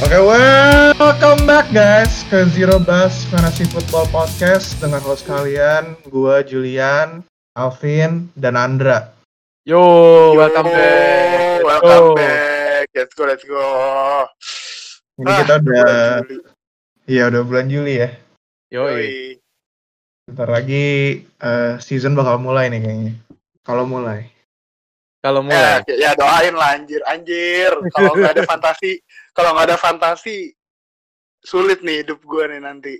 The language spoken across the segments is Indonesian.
Oke, welcome back guys ke Zero Bus Fantasy Football Podcast dengan host kalian, gua Julian, Alvin, dan Andra. Yo, welcome back. Welcome back. Let's go, let's go. Ini Ah, kita udah, iya udah bulan Juli ya. Yo, Yoi. Bentar lagi eh, season bakal mulai nih kayaknya. Kalau mulai. Kalau Ya, mulai. ya doain lah anjir, anjir. Kalau nggak ada fantasi, kalau nggak ada fantasi, sulit nih hidup gue nih nanti.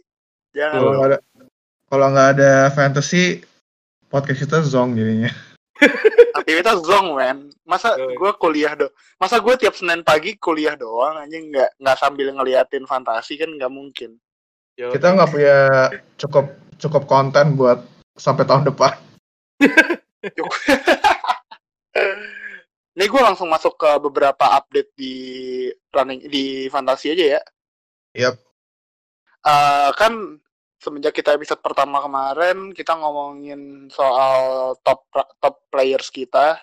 Jangan Kalau nggak ada, kalau nggak ada fantasy, podcast kita zong jadinya. Aktivitas zong, man. Masa gue kuliah do, masa gue tiap Senin pagi kuliah doang, anjing nggak nggak sambil ngeliatin fantasi kan nggak mungkin. Yo. Kita nggak punya cukup cukup konten buat sampai tahun depan. Ini gue langsung masuk ke beberapa update di running di fantasi aja ya. Yap. Eh, kan semenjak kita episode pertama kemarin kita ngomongin soal top top players kita.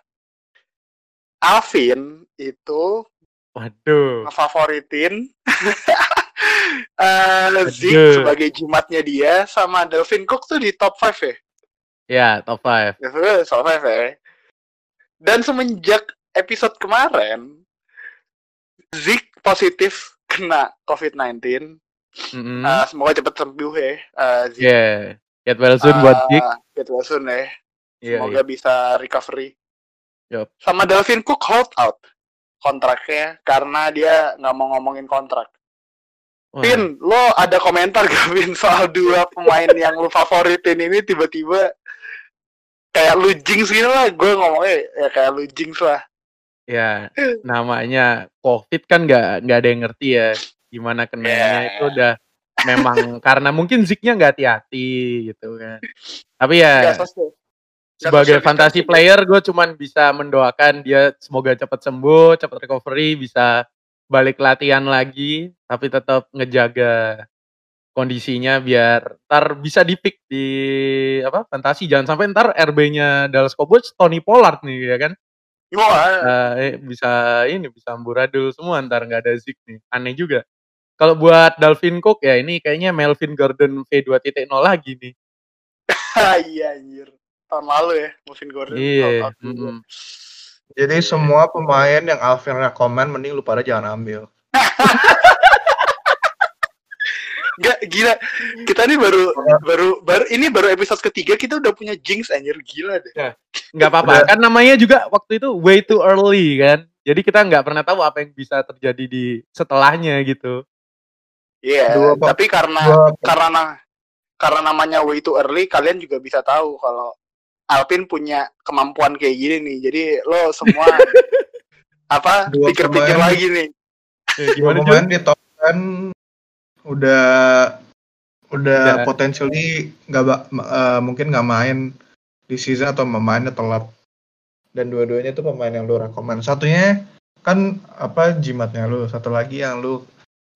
Alvin itu Waduh. ngefavoritin eh Zeke Aduh. sebagai jimatnya dia sama Delvin Cook tuh di top 5 ya. Ya, top 5. Ya, top 5 ya. Dan semenjak episode kemarin Zeke positif kena COVID-19. Mm Eh, semoga cepat sembuh ya. Eh, Zeke. Yeah. Get well soon buat Dick. Ah, Get well soon ya. Iya, Semoga bisa recovery. Yup. Sama Delvin Cook hold out kontraknya karena dia nggak mau ngomongin kontrak. Wah, Vin, lo ada komentar gak Vin soal dua pemain yang lo favoritin ini tiba-tiba kayak lu jinx gitu lah. Gue ngomongnya ya kayak lu jinx lah. Ya, namanya COVID kan nggak nggak ada yang ngerti ya gimana kenanya Yeah. itu udah memang karena mungkin Ziknya nggak hati-hati gitu kan. Tapi ya sebagai distancing. player gue cuman bisa mendoakan dia semoga cepat sembuh, cepat recovery, bisa balik latihan lagi, tapi tetap ngejaga kondisinya biar ntar bisa di pick di apa fantasi jangan sampai ntar RB-nya Dallas Cowboys Tony Pollard nih ya kan Wah, Eh, bisa ini bisa amburadul semua ntar nggak ada Zik nih aneh juga kalau buat Dalvin Cook ya ini kayaknya Melvin Gordon V2.0 lagi nih iya anjir. Tahun lalu ya, Melvin Gordon. Iya, juga. mm-mm. Jadi Iya. semua pemain yang Alvin rekomen mending lu pada jangan ambil. Nggak, gila. Kita ini baru baru baru ini baru episode ketiga kita udah punya jinx anjir. Gila deh. nggak apa-apa. Kan namanya juga waktu itu way too early kan? Jadi kita nggak pernah tahu apa yang bisa terjadi di setelahnya gitu. Iya, apa- tapi karena karena karena namanya way too early kalian juga bisa tahu kalau Alpin punya kemampuan kayak gini nih. Jadi lo semua apa pikir-pikir lagi nih. Dua gimana pemain Jul? di top 10 udah udah Udah. potentially nggak eh, mungkin nggak main di season atau mainnya telat dan dua-duanya tuh pemain yang lu rekomen satunya kan apa jimatnya lu satu lagi yang lu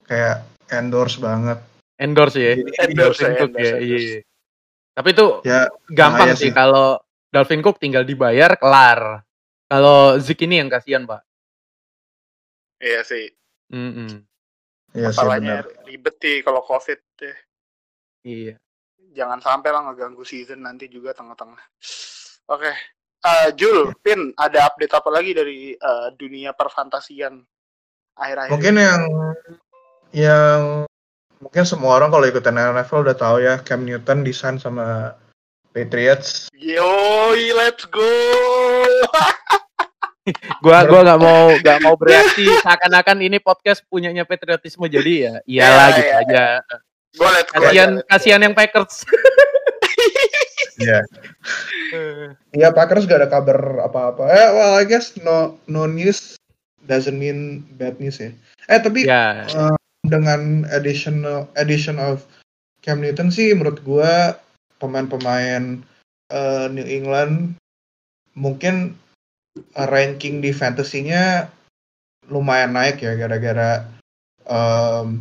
kayak endorse banget endorse ya Jadi, Endorse, Dalvin Cook endorse, ya endorse. iya tapi itu ya gampang sih sih. kalau Dalvin Cook tinggal dibayar kelar kalau Zik ini yang kasihan pak Iya sih. Mm-mm. ya sih Masalahnya benar ribet sih kalau covid deh. iya Jangan sampai lah ngeganggu season nanti juga tengah-tengah. Oke. Eh, Jul, Pin, ada update apa lagi dari eh, dunia perfantasian akhir-akhir? mungkin ini? yang yang mungkin semua orang kalau ikutan NFL udah tahu ya Cam Newton desain sama Patriots Yoi, let's go. gua gua nggak mau nggak mau bereaksi seakan-akan ini podcast punyanya patriotisme jadi ya iyalah Iya, gitu iya, aja Gue go. kasihan kasihan yang Packers Iya. Iya Packers gak ada kabar apa-apa. Eh, well I guess no no news doesn't mean bad news ya. Eh tapi ya eh, dengan additional addition of Cam Newton sih menurut gua pemain-pemain eh, New England mungkin ranking di fantasy-nya lumayan naik ya gara-gara em,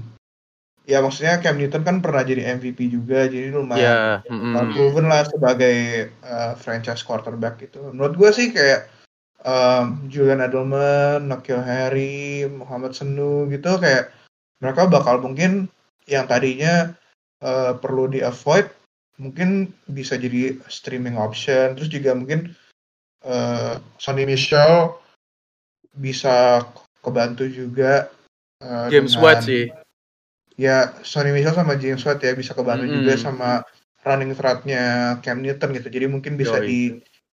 ya maksudnya Cam Newton kan pernah jadi MVP juga jadi lumayan ya mm-mm. uh, proven lah sebagai uh, franchise quarterback gitu. Menurut gue sih kayak um, Julian Edelman, Nakil Harry, Muhammad Sanu gitu kayak mereka bakal mungkin yang tadinya uh, perlu di avoid mungkin bisa jadi streaming option terus juga mungkin uh, Sonny Michel bisa kebantu juga uh, James dengan, White sih ya Sonny Michel sama James White ya bisa kebantu mm -hmm. juga sama running threat-nya Cam Newton gitu jadi mungkin bisa Yoi. di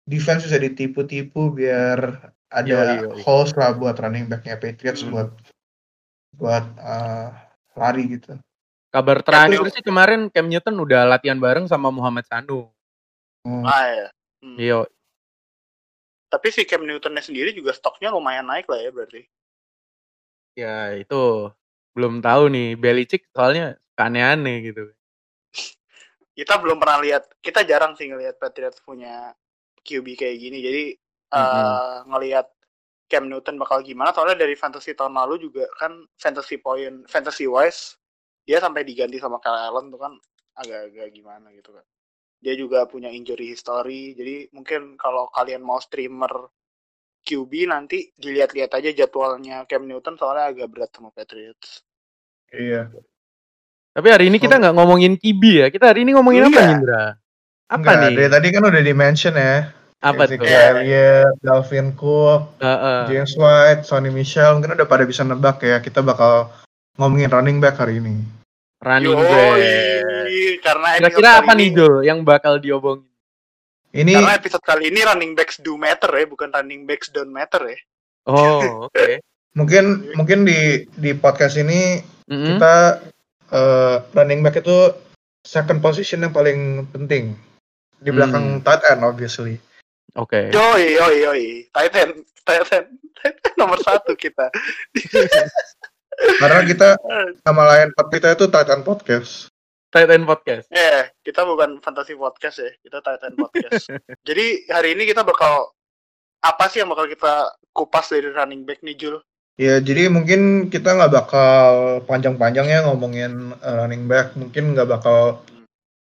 defense bisa ditipu-tipu biar ada Yoi, holes lah buat running backnya Patriots mm. buat buat uh, lari gitu Kabar terakhir sih kemarin Cam Newton udah latihan bareng sama Muhammad Sanu. Hmm. Ah ya. Hmm. Iya. Tapi si Cam Newtonnya sendiri juga stoknya lumayan naik lah ya berarti. Ya itu belum tahu nih Belichick soalnya aneh-aneh gitu. kita belum pernah lihat, kita jarang sih ngelihat Patriots punya QB kayak gini. Jadi mm -hmm. uh, ngelihat Cam Newton bakal gimana soalnya dari fantasy tahun lalu juga kan fantasy point fantasy wise dia sampai diganti sama Kyle Allen tuh kan agak-agak gimana gitu kan dia juga punya injury history jadi mungkin kalau kalian mau streamer QB nanti dilihat-lihat aja jadwalnya Cam Newton soalnya agak berat sama Patriots iya tapi hari ini kita nggak ngomongin QB ya kita hari ini ngomongin iya. apa Indra apa Enggak, nih dari tadi kan udah di mention ya apa tuh? Elliott, Dalvin Cook, uh, uh. James White, Sonny Michel, mungkin udah pada bisa nebak ya. Kita bakal ngomongin running back hari ini running Yoi, back. Karena kira-kira apa nih Jo yang bakal diobongin? Ini karena episode kali ini running backs do matter ya, bukan running backs don't matter ya. Oh, oke. Okay. mungkin mungkin di di podcast ini mm-hmm. kita uh, running back itu second position yang paling penting di belakang mm. tight end obviously. Oke. Okay. Yoi yoi yoi, tight end, tight end, tight end nomor satu kita. Karena kita sama lain kita itu Titan Podcast. Titan Podcast. Ya, yeah, kita bukan fantasi podcast ya, kita Titan Podcast. Jadi hari ini kita bakal apa sih yang bakal kita kupas dari running back nih Jul? Ya, jadi mungkin kita nggak bakal panjang-panjang ya ngomongin uh, running back. Mungkin nggak bakal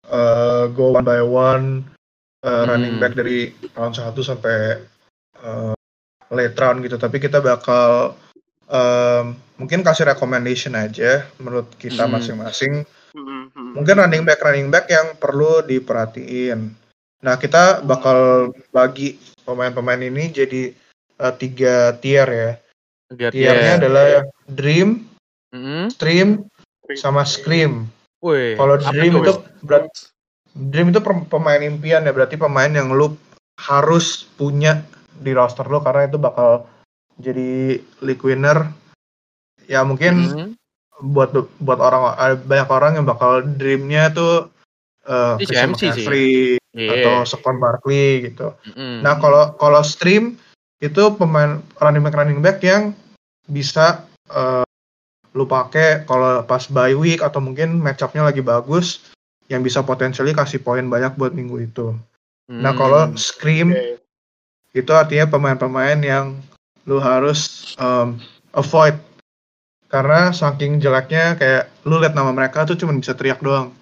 uh, go one by one uh, hmm. running back dari round 1 sampai uh, late round gitu. Tapi kita bakal um, mungkin kasih recommendation aja menurut kita hmm. masing-masing. Hmm. Mungkin running back running back yang perlu diperhatiin. Nah kita bakal bagi pemain-pemain ini jadi uh, tiga tier ya. Tiga Tiernya tier. adalah Dream, hmm. Stream, sama Scream. Kalau Dream itu berarti Dream itu pemain impian ya berarti pemain yang lu harus punya di roster lo karena itu bakal jadi league winner ya mungkin mm-hmm. Buat buat orang banyak orang yang bakal dreamnya tuh uh, Christian McCaffrey yeah. atau Saquon Barkley gitu. Mm-hmm. Nah kalau kalau stream itu pemain running back running back yang bisa uh, lu pakai kalau pas bye week atau mungkin matchupnya lagi bagus yang bisa potensially kasih poin banyak buat minggu itu. Mm. Nah kalau scream okay. itu artinya pemain-pemain yang lu harus um, avoid karena saking jeleknya kayak lu lihat nama mereka tuh cuma bisa teriak doang.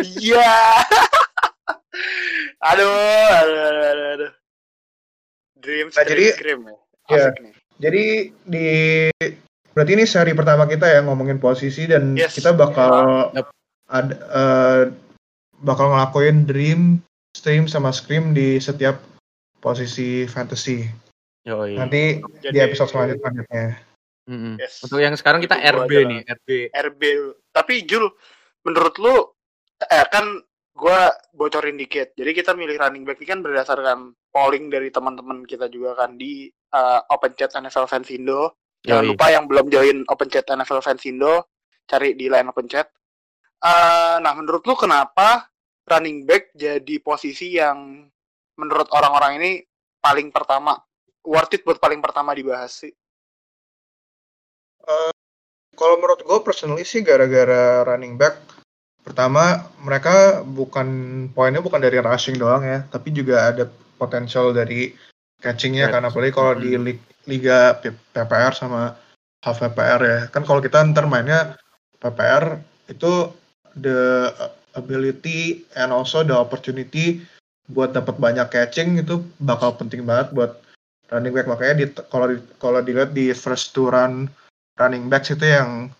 Iya. aduh, aduh, aduh, aduh. Dream nah, jadi, scream ya. ya jadi di berarti ini seri pertama kita ya ngomongin posisi dan yes. kita bakal yep. ada uh, bakal ngelakuin dream, stream sama scream di setiap posisi fantasy. Yoi. Nanti Jadi, di episode selanjutnya. Mm-hmm. Yes. Untuk yang sekarang kita RB nih, RB. RB. Tapi Jul, menurut lu eh kan gue bocorin dikit. Jadi kita milih running back ini kan berdasarkan polling dari teman-teman kita juga kan di uh, Open Chat NFL Fans Indo. Jangan Yoi. lupa yang belum join Open Chat NFL Fans Indo, cari di line Open Chat. Uh, nah, menurut lu kenapa running back jadi posisi yang menurut orang-orang ini paling pertama worth it buat paling pertama dibahas sih? Uh, kalau menurut gue personally sih gara-gara running back pertama mereka bukan poinnya bukan dari rushing doang ya tapi juga ada potensial dari catchingnya karena apalagi kalau di hmm. liga PPR sama half PPR ya. Kan kalau kita ntar mainnya PPR itu the ability and also the opportunity buat dapat banyak catching itu bakal penting banget buat running back. Makanya di kalau di, kalau dilihat di first two run running backs itu yang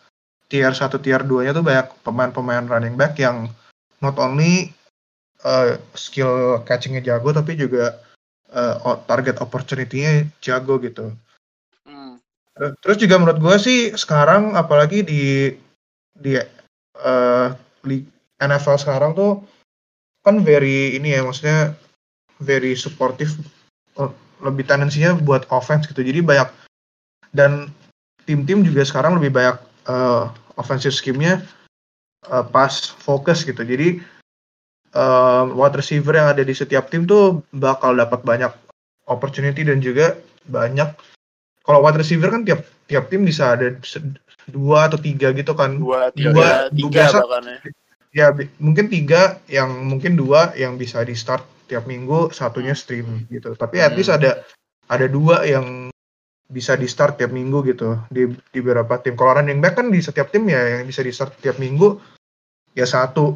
tier 1 tier 2 nya tuh banyak pemain-pemain running back yang not only uh, skill catchingnya jago tapi juga uh, target opportunity-nya jago gitu. Hmm. Terus juga menurut gue sih sekarang apalagi di di uh, NFL sekarang tuh kan very ini ya maksudnya very supportive lebih tendensinya buat offense gitu jadi banyak dan tim-tim juga sekarang lebih banyak uh, offensive scheme-nya uh, pas fokus gitu jadi uh, wide receiver yang ada di setiap tim tuh bakal dapat banyak opportunity dan juga banyak kalau wide receiver kan tiap tiap tim bisa ada dua atau tiga gitu kan dua tiga, dua, tiga biasa, ya. ya mungkin tiga yang mungkin dua yang bisa di start tiap minggu satunya stream gitu tapi at least hmm. ada ada dua yang bisa di start tiap minggu gitu di di beberapa tim kalau running back kan di setiap tim ya yang bisa di start tiap minggu ya satu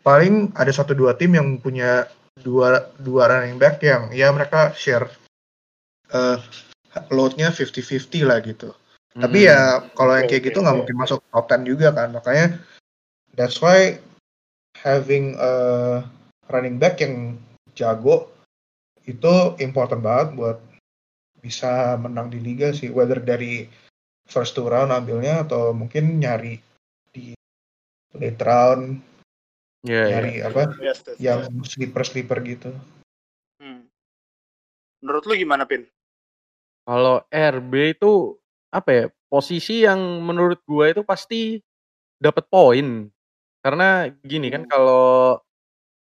paling ada satu dua tim yang punya dua dua running back yang ya mereka share uh, loadnya 50-50 lah gitu. Hmm. Tapi ya kalau yang kayak gitu nggak mungkin masuk top 10 juga kan. Makanya that's why having a running back yang jago itu important banget buat bisa menang di liga sih. Whether dari first two round ambilnya atau mungkin nyari di late round yeah, nyari yeah. apa yes, yes, yang sleeper sleeper gitu. Hmm. Menurut lu gimana pin? Kalau RB itu apa ya posisi yang menurut gue itu pasti dapat poin karena gini kan hmm. kalau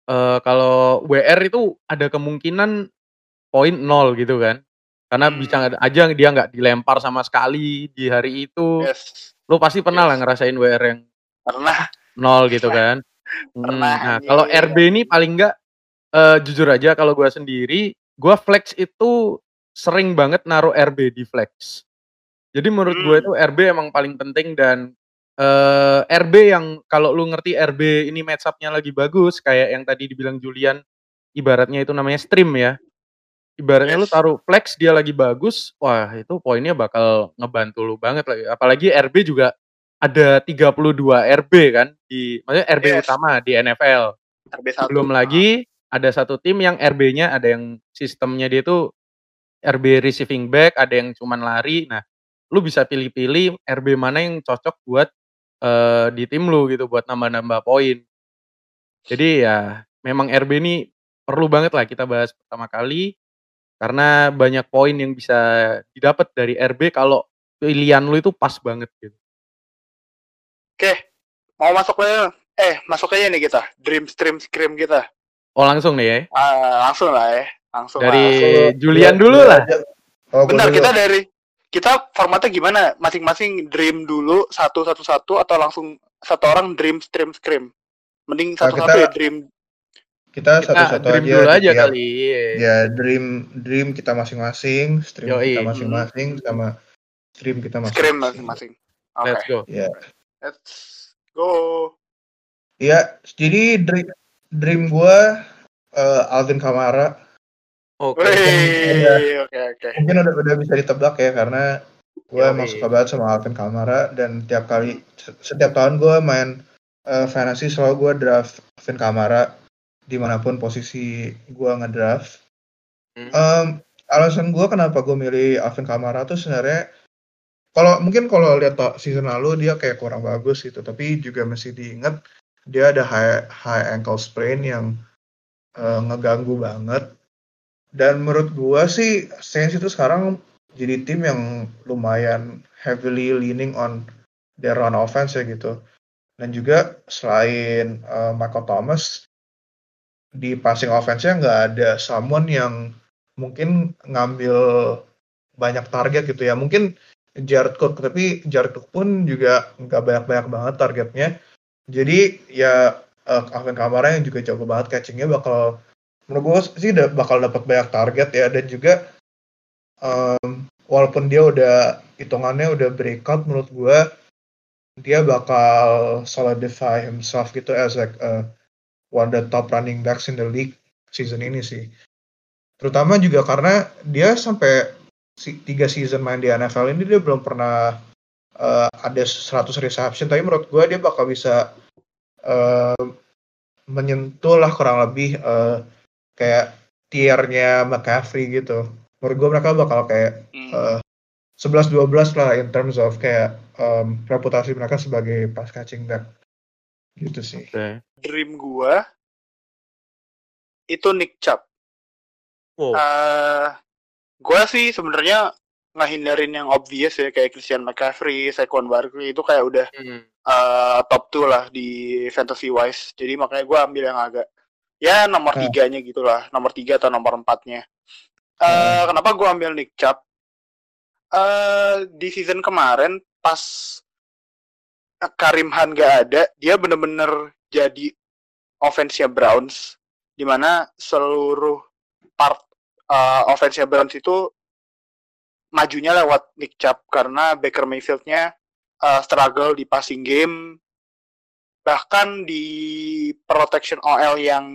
uh, kalau WR itu ada kemungkinan poin nol gitu kan karena hmm. bisa aja dia nggak dilempar sama sekali di hari itu yes. lo pasti pernah yes. lah ngerasain WR yang pernah nol gitu kan Hmm, nah, kalau RB ini paling enggak uh, jujur aja kalau gue sendiri, gue flex itu sering banget naruh RB di flex. Jadi menurut hmm. gue itu RB emang paling penting dan uh, eh, RB yang kalau lu ngerti RB ini match up-nya lagi bagus kayak yang tadi dibilang Julian ibaratnya itu namanya stream ya. Ibaratnya yes. lu taruh flex dia lagi bagus, wah itu poinnya bakal ngebantu lu banget lagi. Apalagi RB juga ada 32 RB kan di maksudnya RB yes. utama di NFL. RB 1. Belum lagi ada satu tim yang RB-nya ada yang sistemnya dia tuh RB receiving back, ada yang cuman lari. Nah, lu bisa pilih-pilih RB mana yang cocok buat uh, di tim lu gitu buat nambah-nambah poin. Jadi ya memang RB ini perlu banget lah kita bahas pertama kali karena banyak poin yang bisa didapat dari RB kalau pilihan lu itu pas banget gitu. Oke, mau masuk aja. Eh, masuk aja nih kita. Dream Stream Scream kita. Oh, langsung nih ya? Uh, langsung lah ya. Langsung Dari lah. Julian dulu lah. Oh, Bentar, kita dari kita formatnya gimana? Masing-masing dream dulu satu satu satu atau langsung satu orang dream stream scream? Mending satu satu ya dream. Kita satu-satu aja. Dulu aja ya, kali. Ya dream dream kita masing-masing, stream Yoi. kita masing-masing sama stream kita masing-masing. Masing-masing. Okay. Let's go. Ya. Yeah. Let's go. Iya, jadi dream dream gue uh, Alvin Kamara. Oke. Okay. Oke, oke. Mungkin udah udah bisa ditebak ya karena gue emang suka banget sama Alvin Kamara dan tiap kali setiap tahun gue main uh, fantasy selalu gue draft Alvin Kamara di mana pun posisi gue ngedraft. Hmm. Um, alasan gue kenapa gue milih Alvin Kamara tuh sebenarnya kalau mungkin kalau lihat season lalu dia kayak kurang bagus gitu, tapi juga mesti diingat dia ada high high ankle sprain yang uh, ngeganggu banget. Dan menurut gua sih Saints itu sekarang jadi tim yang lumayan heavily leaning on their run offense ya gitu. Dan juga selain uh, Michael Thomas di passing offense-nya nggak ada someone yang mungkin ngambil banyak target gitu ya. Mungkin Jared Cook tapi Jared Cook pun juga nggak banyak-banyak banget targetnya jadi ya uh, Alvin Kamara yang juga jago banget catchingnya bakal menurut gue sih bakal dapat banyak target ya dan juga um, walaupun dia udah hitungannya udah breakout menurut gue dia bakal solidify himself gitu as like uh, one of the top running backs in the league season ini sih. Terutama juga karena dia sampai tiga season main di NFL ini dia belum pernah uh, ada 100 reception tapi menurut gue dia bakal bisa uh, menyentuh lah kurang lebih uh, kayak tiernya McCaffrey gitu. Menurut gue mereka bakal kayak uh, 11-12 lah in terms of kayak um, reputasi mereka sebagai pass catching back gitu sih. Okay. Dream gue itu Nick Chubb. Wow. Uh, gue sih sebenarnya ngehindarin yang obvious ya kayak Christian McCaffrey, Saquon Barkley itu kayak udah hmm. uh, top 2 lah di fantasy wise. Jadi makanya gue ambil yang agak ya nomor hmm. tiganya gitulah, nomor tiga atau nomor empatnya. Uh, hmm. Kenapa gue ambil Nick Chubb? Uh, di season kemarin pas Karim Han gak ada, dia bener-bener jadi offense-nya Browns, di mana seluruh part uh, offense-nya Browns itu majunya lewat Nick Chubb karena Baker Mayfield-nya uh, struggle di passing game, bahkan di protection OL yang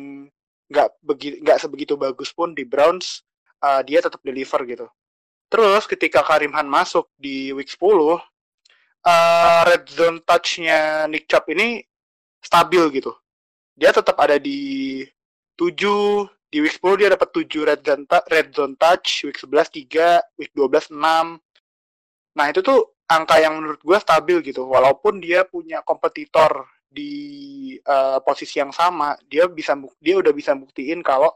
nggak begitu nggak sebegitu bagus pun di Browns uh, dia tetap deliver gitu. Terus ketika Karim Han masuk di week 10, uh, red zone touch-nya Nick Chubb ini stabil gitu. Dia tetap ada di 7, di week 10 dia dapat 7 red zone, red zone touch, week 11 3, week 12 6. Nah, itu tuh angka yang menurut gue stabil gitu. Walaupun dia punya kompetitor di uh, posisi yang sama, dia bisa dia udah bisa buktiin kalau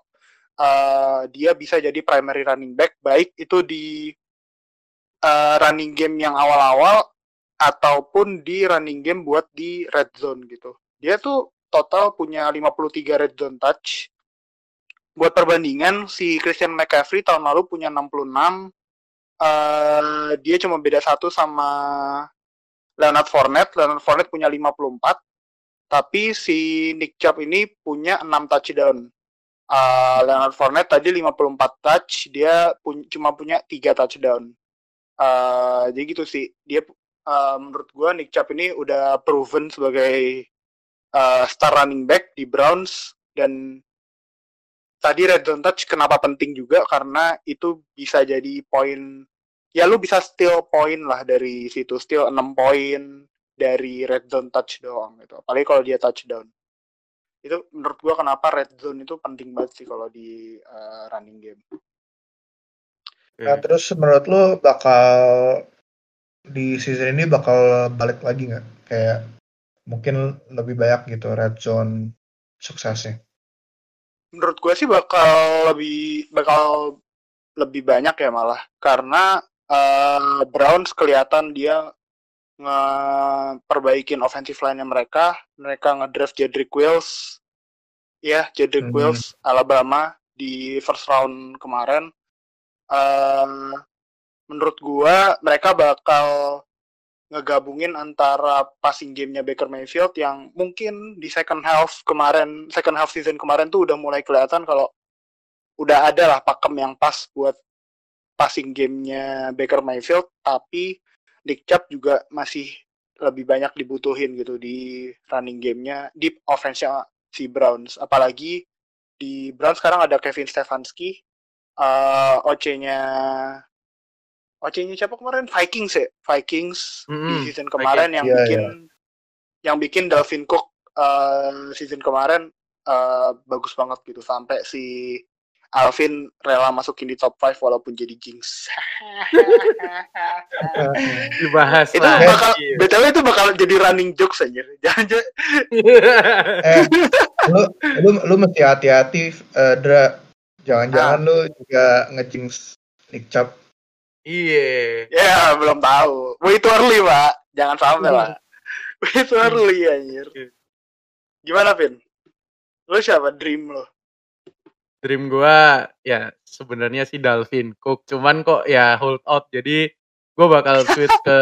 uh, dia bisa jadi primary running back baik itu di uh, running game yang awal-awal ataupun di running game buat di red zone gitu. Dia tuh total punya 53 red zone touch. Buat perbandingan si Christian McCaffrey tahun lalu punya 66. Uh, dia cuma beda satu sama Leonard Fournette. Leonard Fournette punya 54. Tapi si Nick Chubb ini punya 6 touchdown uh, Leonard Fournette tadi 54 touch, dia pun cuma punya 3 touchdown. Uh, jadi gitu sih. Dia uh, menurut gua Nick Chubb ini udah proven sebagai uh, star running back di Browns dan tadi red zone touch kenapa penting juga karena itu bisa jadi poin ya lu bisa steal poin lah dari situ steal 6 poin dari red zone touch doang gitu apalagi kalau dia touchdown itu menurut gua kenapa red zone itu penting banget sih kalau di uh, running game. Nah, terus menurut lo bakal di season ini bakal balik lagi nggak? Kayak mungkin lebih banyak gitu red zone suksesnya. Menurut gue sih bakal lebih bakal lebih banyak ya malah karena uh, Browns kelihatan dia ngeperbaikin offensive line-nya mereka. Mereka ngedraft Jedrick Wills. Ya, Jedrick hmm. Wills Alabama di first round kemarin. Um, menurut gua mereka bakal ngegabungin antara passing gamenya Baker Mayfield yang mungkin di second half kemarin, second half season kemarin tuh udah mulai kelihatan kalau udah ada lah pakem yang pas buat passing gamenya Baker Mayfield, tapi Nick Chubb juga masih lebih banyak dibutuhin gitu di running gamenya di offense-nya si Browns. Apalagi di Browns sekarang ada Kevin Stefanski uh, eh, OC-nya OC-nya siapa kemarin Vikings ya Vikings mm -hmm. di season kemarin yang yeah, bikin yeah. yang bikin Dalvin Cook uh, season kemarin uh, bagus banget gitu sampai si Alvin rela masukin di top 5 walaupun jadi jinx. Dibahas itu lagi. bakal BTW itu bakal jadi running jokes aja. Jangan eh, lu, lu lu mesti hati-hati uh, Dra. Jangan-jangan ah. lu juga ngejinx Nick Chubb. Iya. Ya, belum tahu. Way too early, Pak. Jangan sampai lah. Way too early anjir. Gimana, Vin? Lu siapa dream lo? Dream gua ya sebenarnya sih Dalvin Cook, cuman kok ya hold out jadi gua bakal switch ke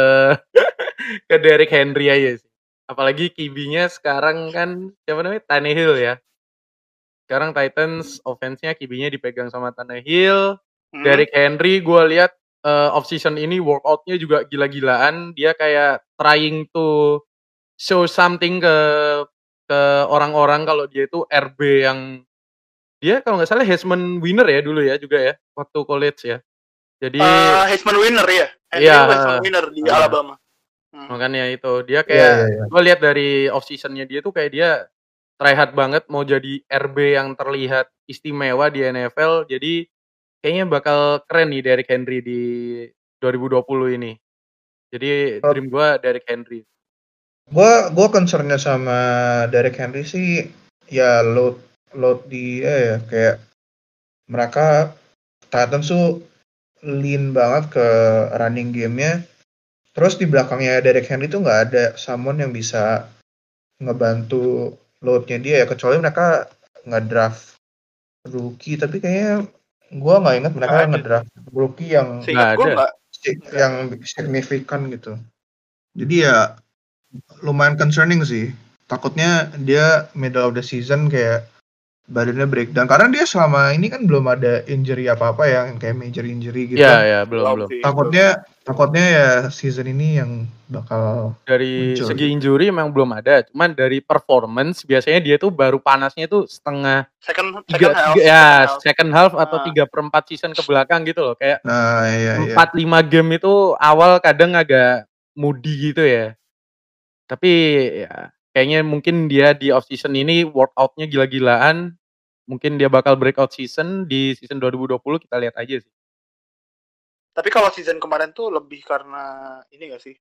ke Derrick Henry aja sih. Apalagi kibinya sekarang kan siapa namanya Tannehill ya. Sekarang Titans offense-nya kibinya dipegang sama Tannehill. Hmm. Derrick Henry gua lihat uh, off season ini workoutnya juga gila-gilaan. Dia kayak trying to show something ke ke orang-orang kalau dia itu RB yang dia kalau nggak salah Heisman winner ya dulu ya juga ya waktu college ya. Jadi uh, Heisman winner ya. Iya. Heisman winner di uh, Alabama. Hmm. Makanya itu dia Iya, kayak iya, iya. gue lihat dari off seasonnya dia tuh kayak dia try hard banget mau jadi RB yang terlihat istimewa di NFL. Jadi kayaknya bakal keren nih Derrick Henry di 2020 ini. Jadi Oh. dream gue Derrick Henry. Gua gua concernnya sama Derek Henry sih ya load load dia ya kayak mereka Titans tuh lean banget ke running gamenya. Terus di belakangnya Derek Henry tuh nggak ada someone yang bisa ngebantu loadnya dia ya kecuali mereka nge-draft rookie tapi kayaknya gua nggak ingat mereka ada. nge-draft rookie yang nggak. si- yang signifikan gitu. Jadi ya lumayan concerning sih. Takutnya dia middle of the season kayak badannya breakdown karena dia selama ini kan belum ada injury apa-apa ya yang kayak major injury gitu. Iya ya belum belum. Takutnya takutnya ya season ini yang bakal Dari muncul. segi injury memang belum ada. Cuman dari performance biasanya dia tuh baru panasnya tuh setengah Second, second tiga, half. tiga- ya second half. second half atau Ah. tiga perempat season ke belakang gitu loh. Kayak nah iya iya. empat lima game itu awal kadang agak moody gitu ya. Tapi ya kayaknya mungkin dia di off season ini workoutnya gila-gilaan. Mungkin dia bakal breakout season di season 2020 kita lihat aja sih. Tapi kalau season kemarin tuh lebih karena ini gak sih?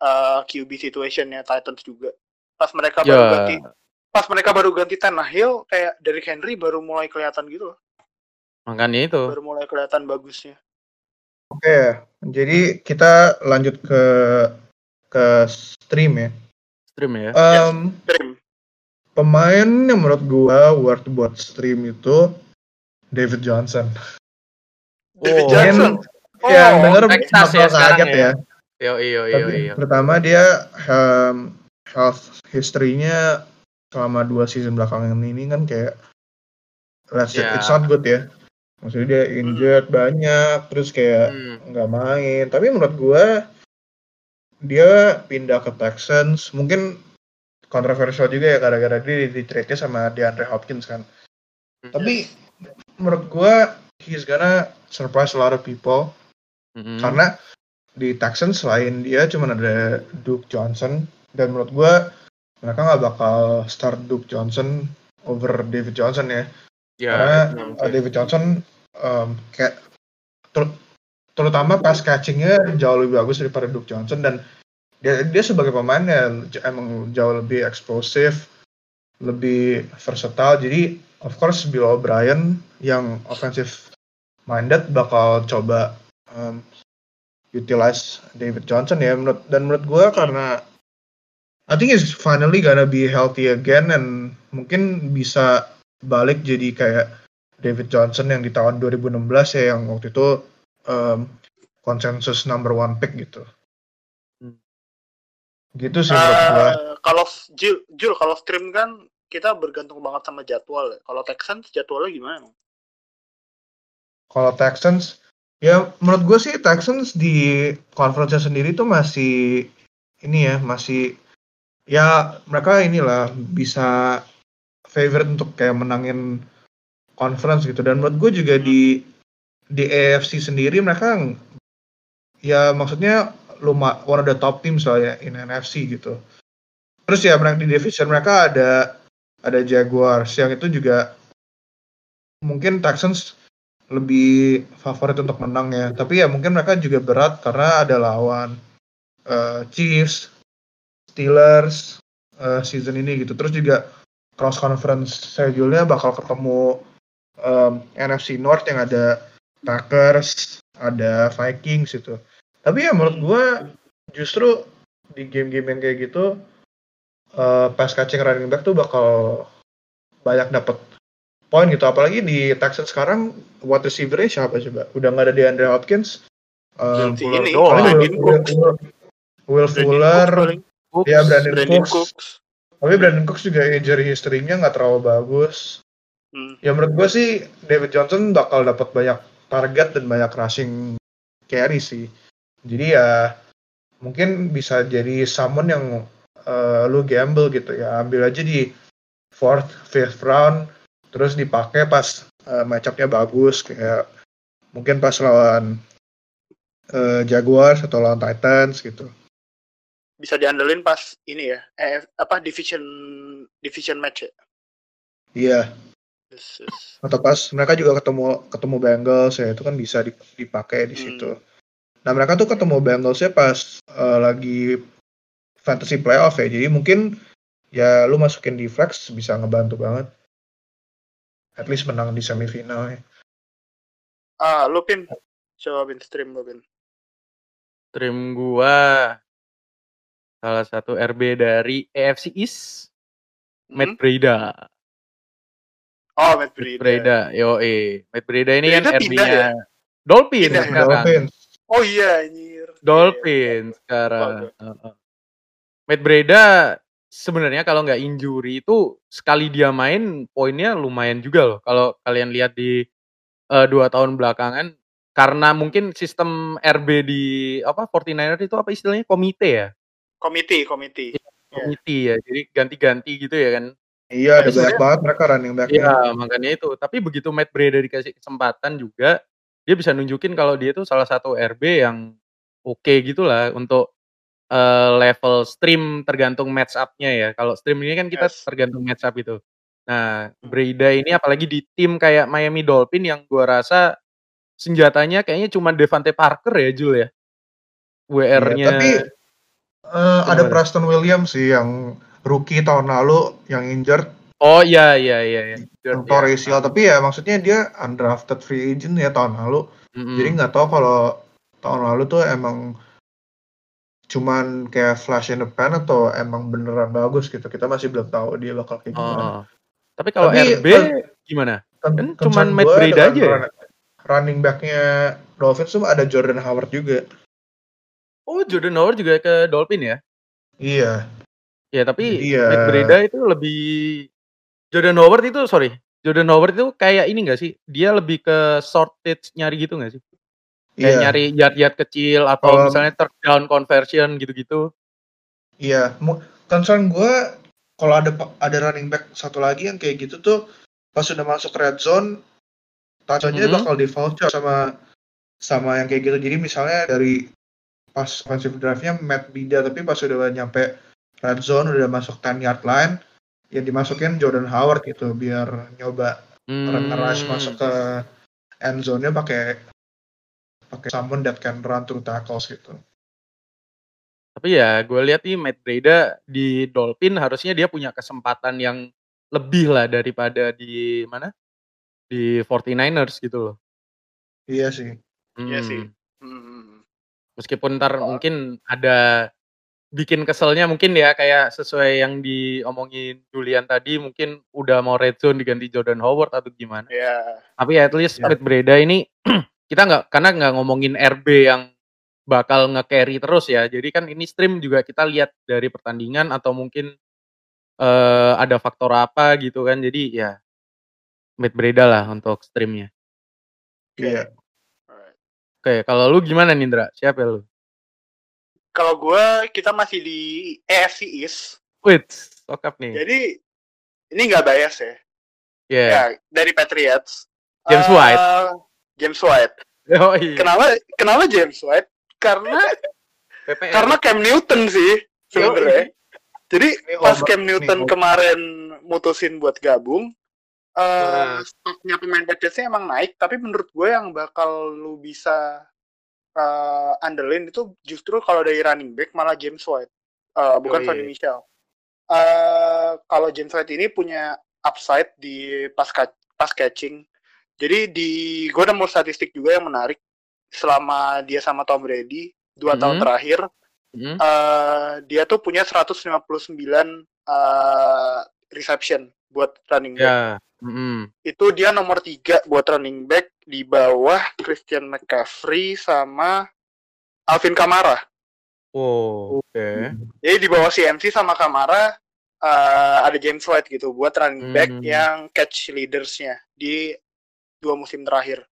eh, QB situationnya Titans juga. Pas mereka baru Ya ganti, pas mereka baru ganti Tannehill, kayak Derrick Henry baru mulai kelihatan gitu loh. makanya itu. Baru mulai kelihatan bagusnya. Oke, jadi kita lanjut ke ke stream ya. Stream ya. Em, Dream. pemain yang menurut gua worth buat stream itu David Johnson. David Oh, Johnson. Oh, yang denger Texas bakal ya sekarang kaget ya. ya. Yo iyo iyo Tapi iyo. pertama dia um, health history-nya selama dua season belakangan ini kan kayak let's Ya. it's not good ya. Maksudnya dia injured banyak, terus kayak Hmm. nggak main. Tapi menurut gua dia pindah ke Texans, mungkin kontroversial juga ya gara-gara dia di trade sama DeAndre Hopkins kan. Tapi menurut gua he's gonna surprise a lot of people Mm-mm. karena di Texans selain dia cuma ada Duke Johnson dan menurut gua mereka nggak bakal start Duke Johnson over David Johnson ya ya, karena itu uh. David Johnson um, kayak ter- terutama pas catchingnya jauh lebih bagus daripada Duke Johnson dan dia dia sebagai pemain yang j- emang jauh lebih eksplosif lebih versatile. Jadi of course Bill O'Brien yang offensive minded bakal coba um, utilize David Johnson ya menurut dan menurut gue karena I think he's finally gonna be healthy again and mungkin bisa balik jadi kayak David Johnson yang di tahun 2016 ya yang waktu itu um, konsensus number one pick gitu. Hmm. Gitu sih menurut gua. Eh, kalau Jul, Jul kalau stream kan kita bergantung banget sama jadwal. ya. Kalau Texans jadwalnya gimana? Kalau Texans, ya menurut gue sih Texans di conference sendiri tuh masih ini ya masih ya mereka inilah bisa favorite untuk kayak menangin conference gitu dan menurut gue juga di di AFC sendiri mereka ya maksudnya luma one of the top teams lah ya in NFC gitu terus ya mereka di division mereka ada ada Jaguars yang itu juga mungkin Texans lebih favorit untuk menang ya. Tapi ya mungkin mereka juga berat karena ada lawan eh, Chiefs, Steelers eh, season ini gitu. Terus juga cross conference schedule-nya bakal ketemu em, NFC North yang ada Packers, ada Vikings gitu. Tapi ya menurut gue justru di game-game yang kayak gitu eh, pass catching running back tuh bakal banyak dapat poin gitu apalagi di Texans sekarang wide receiver-nya siapa coba udah nggak ada DeAndre Hopkins um, Si Fuller ini, doang. Will, Fuller. Cooks, ya Brandon, Brandon Cooks. Cooks. tapi Brandon Cooks juga injury history-nya nggak terlalu bagus Hmm. ya menurut gue sih David Johnson bakal dapat banyak target dan banyak rushing carry sih. Jadi ya mungkin bisa jadi someone yang eh, lu gamble gitu ya. Ambil aja di fourth fifth round terus dipakai pas uh, matchup-nya bagus kayak mungkin pas lawan eh, Jaguars atau lawan Titans gitu. Bisa diandelin pas ini ya eh, apa division division match ya? Iya. Yes, yes. Atau pas mereka juga ketemu ketemu Bengals ya itu kan bisa dip- dipakai di Hmm. situ. Nah mereka tuh ketemu Bengalsnya pas eh, lagi fantasy playoff ya. Jadi mungkin ya lu masukin di flex bisa ngebantu banget. At least menang di semifinal ya. ah lu pin coba pin stream lu pin Stream gua salah satu RB dari AFC East, Matt Hmm? Oh Matt Breida. Breida, yo Matt Breida ini Breida kan RB-nya ya? Dolphin Pindah ya? sekarang. Dolphins. oh iya anjir Dolphin Iya, sekarang. Lupa Heeh. Matt Breida sebenarnya kalau nggak injury itu sekali dia main poinnya lumayan juga loh. Kalau kalian lihat di eh, dua tahun belakangan karena mungkin sistem RB di apa 49er itu apa istilahnya komite ya komite komite Iya. komite ya jadi ganti-ganti gitu ya kan Iya, ada Tapi banyak banget mereka running back Iya makanya itu tapi begitu Matt Breida dikasih kesempatan juga dia bisa nunjukin kalau dia itu salah satu RB yang oke gitulah untuk eh, level stream tergantung match up-nya ya kalau stream ini kan kita Yes. tergantung match up itu nah Hmm. Breida ini apalagi di tim kayak Miami Dolphin yang gua rasa senjatanya kayaknya cuma Devante Parker ya Jul ya WR-nya Iya, tapi eh, ada? Preston Williams sih yang rookie tahun lalu yang injured oh iya iya iya iya yang Iya. Torres Hill. tapi ya maksudnya dia undrafted free agent ya tahun lalu Mm-mm. jadi nggak tahu kalau tahun lalu tuh emang cuman kayak flash in the pan atau emang beneran bagus gitu kita masih belum tahu dia bakal kayak gimana Oh. Tapi kalau Tapi, RB kan- gimana? Kan- Kan cuman Matt dengan aja ya? run- running backnya Dolphins tuh ada Jordan Howard juga Oh, Jordan Howard juga ke Dolphin ya? iya Ya, tapi Iya. Matt Breida itu lebih Jordan Howard itu sorry, Jordan Howard itu kayak ini gak sih? Dia lebih ke shortage nyari gitu gak sih? Kayak iya nyari yard-yard kecil atau Kalau- misalnya third down conversion gitu-gitu. iya Mu- concern gue kalau ada ada running back satu lagi yang kayak gitu tuh pas sudah masuk red zone touchdown-nya Mhm. bakal di voucher sama sama yang kayak gitu jadi misalnya dari pas offensive drive-nya Matt Bida tapi pas sudah nyampe red zone udah masuk 10 yard line ya dimasukin Jordan Howard gitu biar nyoba Hmm. nge-rush masuk ke end zone-nya pakai pakai someone that can run through tackles gitu. Tapi ya gue lihat nih Matt Breida di Dolphin harusnya dia punya kesempatan yang lebih lah daripada di mana? Di 49ers gitu loh. Iya sih. Iya Hmm. sih. Hmm. Meskipun ntar Oh. mungkin ada bikin keselnya mungkin ya kayak sesuai yang diomongin Julian tadi mungkin udah mau red zone diganti Jordan Howard atau gimana. Ya. Tapi at least Ya. Matt Breda ini kita nggak karena nggak ngomongin RB yang bakal nge-carry terus ya. Jadi kan ini stream juga kita lihat dari pertandingan atau mungkin eh, ada faktor apa gitu kan. Jadi ya Matt Breda lah untuk streamnya. Iya. Alright. Oke, kalau lu gimana Nindra? Siapa lu? Kalau gue kita masih di AFC East. Wait, sokap nih. Jadi ini nggak bias ya. Ya. Ya dari Patriots. James Eh, White. James White. Oh iya. Kenapa kenapa James White? Karena karena Cam Newton sih sebenarnya. Jadi Ini pas Cam Newton obat. kemarin mutusin buat gabung, eh Nah. stoknya pemain Patriotsnya emang naik, tapi menurut gue yang bakal lu bisa eh, andelin itu justru kalau dari running back malah James White, Eh, bukan Yoi. Sonny Michel. Eh, kalau James White ini punya upside di pas pas catching. Jadi di gue nemu statistik juga yang menarik selama dia sama Tom Brady dua tahun Mhm. terakhir Hmm? eh dia tuh punya 159 eh reception buat running back. Ya. Mm-mm. Itu dia nomor tiga buat running back di bawah Christian McCaffrey sama Alvin Kamara. Oh, oke. Jadi di bawah CMC sama Kamara eh, ada James White gitu buat running back Hmm. yang catch leadersnya di dua musim terakhir.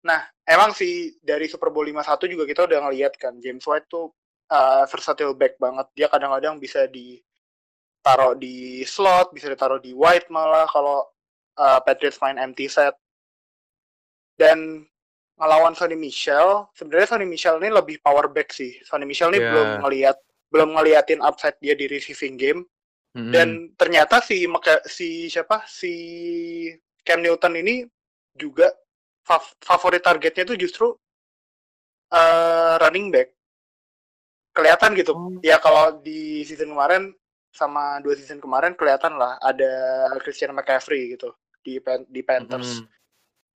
Nah, emang sih dari Super Bowl 51 juga kita udah ngeliat kan James White tuh eh, versatile back banget. Dia kadang-kadang bisa ditaruh di slot, bisa ditaruh di wide malah kalau eh, Patriots main empty set. Dan ngelawan Sonny Michel, sebenarnya Sonny Michel ini lebih power back sih. Sonny Michel ini Ya. belum ngelihat belum ngeliatin upside dia di receiving game Mm-mm. dan ternyata si si siapa si Cam Newton ini juga fav- favorit targetnya itu justru eh, running back kelihatan gitu Oh. ya kalau di season kemarin sama dua season kemarin kelihatan lah ada Christian McCaffrey gitu di Pan- di Panthers Mm.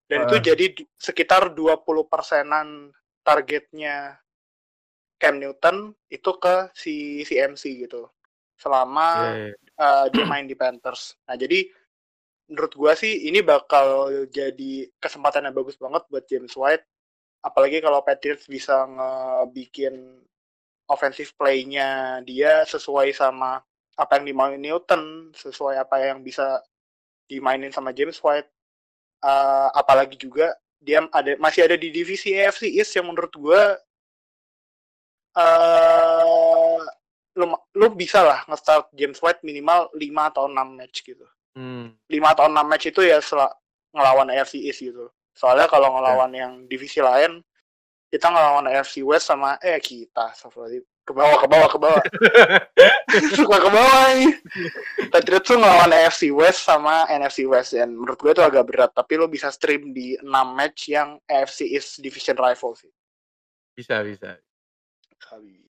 dan Ah. itu jadi du- sekitar 20 persenan targetnya Cam Newton itu ke si CMC gitu selama Iya, iya. uh, dia main di Panthers. Nah jadi menurut gua sih ini bakal jadi kesempatan yang bagus banget buat James White. Apalagi kalau Patriots bisa ngebikin offensive play-nya dia sesuai sama apa yang dimainin Newton, sesuai apa yang bisa dimainin sama James White. Uh, apalagi juga dia ada masih ada di divisi AFC East yang menurut gua eh lu lu bisa lah nge-start James White minimal 5 atau 6 match gitu. Hmm. 5 atau 6 match itu ya sel- ngelawan AFC East gitu. Soalnya kalau ngelawan yang divisi lain kita ngelawan AFC West sama eh kita. Ke bawah ke bawah ke bawah suka ke bawah nih Patriots tuh ngelawan AFC West sama NFC West dan menurut gue itu agak berat tapi lo bisa stream di 6 match yang AFC East division rival sih Bisa, bisa.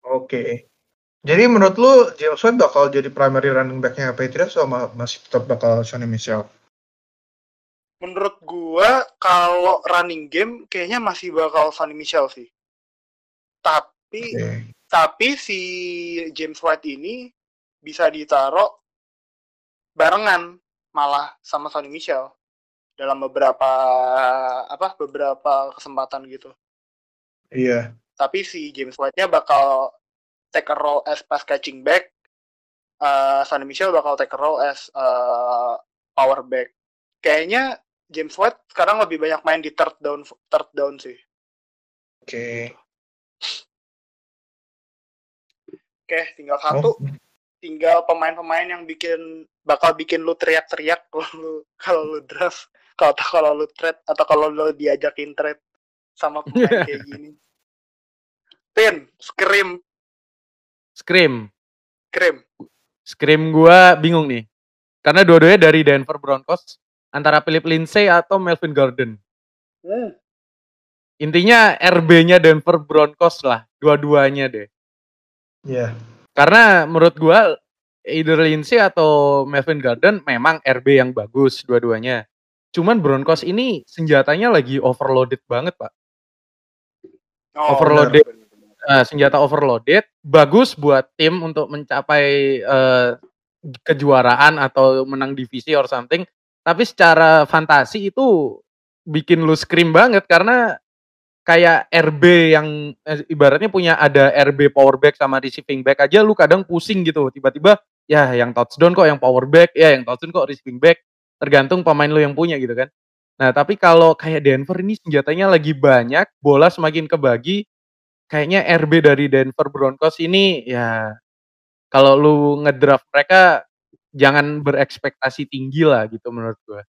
Oke. Jadi menurut lu James White bakal jadi primary running back-nya Patriots sama masih tetap bakal Sonny Michel? menurut gua kalau running game kayaknya masih bakal Sonny Michel sih. Tapi Oke. Tapi si James White ini bisa ditaruh barengan malah sama Sonny Michel dalam beberapa apa beberapa kesempatan gitu. Iya. Tapi si James White-nya bakal take a role as pass catching back. Uh, Sonny Michel bakal take a role as uh, power back. Kayaknya James White sekarang lebih banyak main di third down third down sih. Oke. Oke, tinggal satu, Oh, tinggal pemain-pemain yang bikin bakal bikin lu teriak-teriak kalau lu kalau lu draft, kalau kalau lu trade atau kalau lu diajakin trade sama pemain kayak gini. Pin, scream, Scream. scream. Scream gua bingung nih. Karena dua-duanya dari Denver Broncos. Antara Philip Lindsay atau Melvin Gordon. Hmm. Intinya RB-nya Denver Broncos lah. Dua-duanya deh. Iya. Karena menurut gua either Lindsay atau Melvin Gordon memang RB yang bagus dua-duanya. Cuman Broncos ini senjatanya lagi overloaded banget, Pak. Oh, Overloaded. benar, benar, benar. Eh, senjata overloaded bagus buat tim untuk mencapai eh, kejuaraan atau menang divisi or something. Tapi secara fantasi itu bikin lu scream banget karena kayak RB yang eh, ibaratnya punya ada RB power back sama receiving back aja lu kadang pusing gitu. Tiba-tiba ya yang touchdown kok yang power back, ya yang touchdown kok receiving back. Tergantung pemain lu yang punya gitu kan. Nah, tapi kalau kayak Denver ini senjatanya lagi banyak, bola semakin kebagi, kayaknya RB dari Denver Broncos ini ya kalau lu ngedraft mereka jangan berekspektasi tinggi lah gitu menurut gua.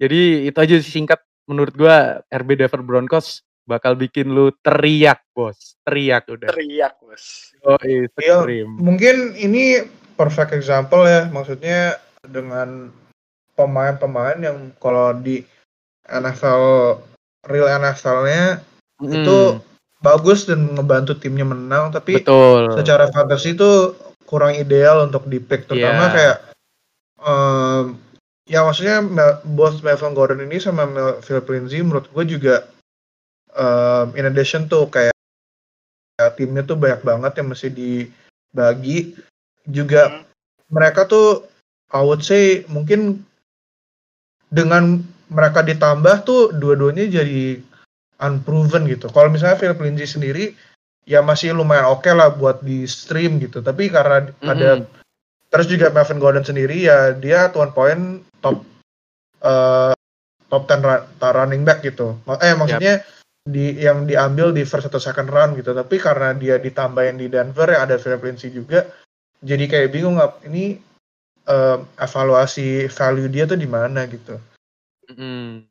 Jadi itu aja sih singkat menurut gua RB Denver Broncos bakal bikin lu teriak, Bos. Teriak udah. Teriak, bos. Oh, Iya, mungkin ini perfect example ya, maksudnya dengan pemain-pemain yang kalau di NFL real NFL-nya itu Mm, bagus dan ngebantu timnya menang, tapi betul. secara fantasy itu kurang ideal untuk di pick terutama Iya. kayak em, ya maksudnya Mel- both Melvin Gordon ini sama Mel, Philip Lindsay menurut gue juga em, in addition tuh kayak, kayak timnya tuh banyak banget yang mesti dibagi juga Hmm. mereka tuh I would say mungkin dengan mereka ditambah tuh dua-duanya jadi unproven gitu. Kalau misalnya Philip Lindsay sendiri ya masih lumayan oke lah buat di stream gitu. Tapi karena ada Mm-mm. terus juga Melvin Gordon sendiri ya dia at one point top eh, top 10 run- running back gitu. Eh maksudnya di yang diambil di first atau second round gitu. Tapi karena dia ditambahin di Denver yang ada Philip Lindsay juga jadi kayak bingung nggak ini eh, evaluasi value dia tuh di mana gitu. Mm-mm.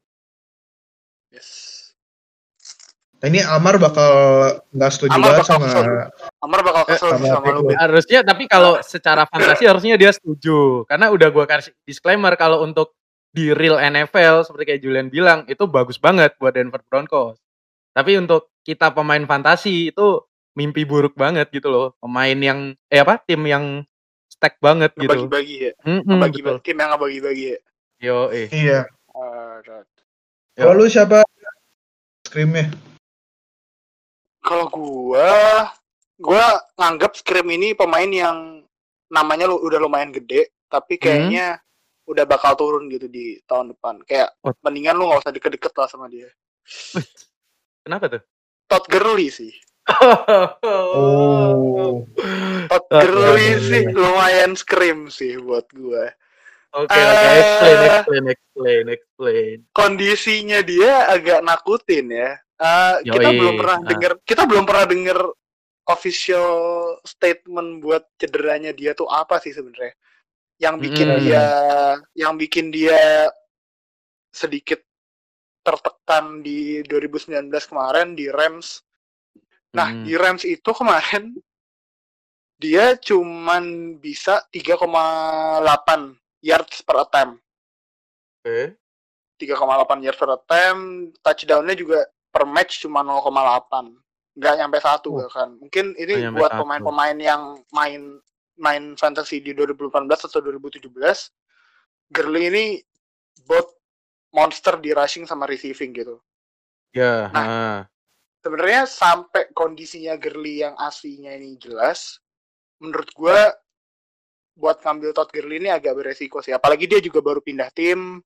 Yes. Nah, ini Amar bakal nggak setuju Amar banget bakal sama kesel. Amar bakal kesel sama sih sama pick lu. Harusnya tapi kalau secara fantasi harusnya dia setuju. Karena udah gua kasih disclaimer kalau untuk di real NFL seperti kayak Julian bilang itu bagus banget buat Denver Broncos. Tapi untuk kita pemain fantasi itu mimpi buruk banget gitu loh. Pemain yang eh apa? Tim yang stack banget gitu. Bagi-bagi ya. Mm-mm, Bagi betul. tim yang bagi-bagi ya. Yo, eh. Iya. Kalau lu siapa? Screamnya. Kalau gua, gua nganggap Scream ini pemain yang namanya lu udah lumayan gede, tapi kayaknya udah bakal turun gitu di tahun depan. Kayak Oh. mendingan lu nggak usah deket-deket lah sama dia. Kenapa tuh? Todd Gurley sih. Oh. Todd Gurley sih lumayan Scream sih buat gua. Oke, oke, Eh. explain, explain, explain, explain. Kondisinya dia agak nakutin ya. Eh, kita belum pernah Ah. dengar, kita belum pernah dengar official statement buat cederanya dia tuh apa sih sebenarnya? Yang bikin Mm-mm. dia, yang bikin dia sedikit tertekan di 2019 kemarin di Rams. Nah, Mm. di Rams itu kemarin dia cuman bisa 3,8 yards per attempt. Oke. 3,8 yards per attempt, touchdown-nya juga per match cuma 0,8. Nggak nyampe satu Oh. bahkan. Mungkin ini Nggak buat pemain-pemain yang main main fantasy di 2018 atau 2017, Gurley ini both monster di rushing sama receiving gitu. Ya, Nah. ah. Sebenarnya sampai kondisinya Gurley yang aslinya ini jelas, menurut gua buat ngambil Todd Gurley ini agak beresiko sih. Apalagi dia juga baru pindah tim.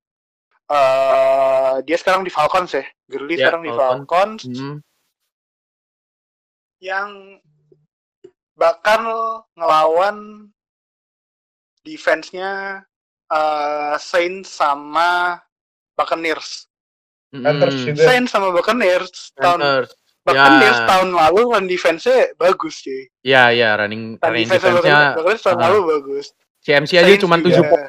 eh dia sekarang di Falcons ya. Gurley Ya, sekarang di Falcons. Hmm. yang bakal ngelawan defense-nya eh, Saints sama Buccaneers. Panthers Mm. juga. Saints sama Buccaneers tahun Panthers. Buccaneers Ya. tahun lalu run defense-nya bagus sih. Ya, ya, running Run running defense defense-nya Buccaneers tahun ah. lalu bagus. CMC aja Saints cuma juga. 7 poin.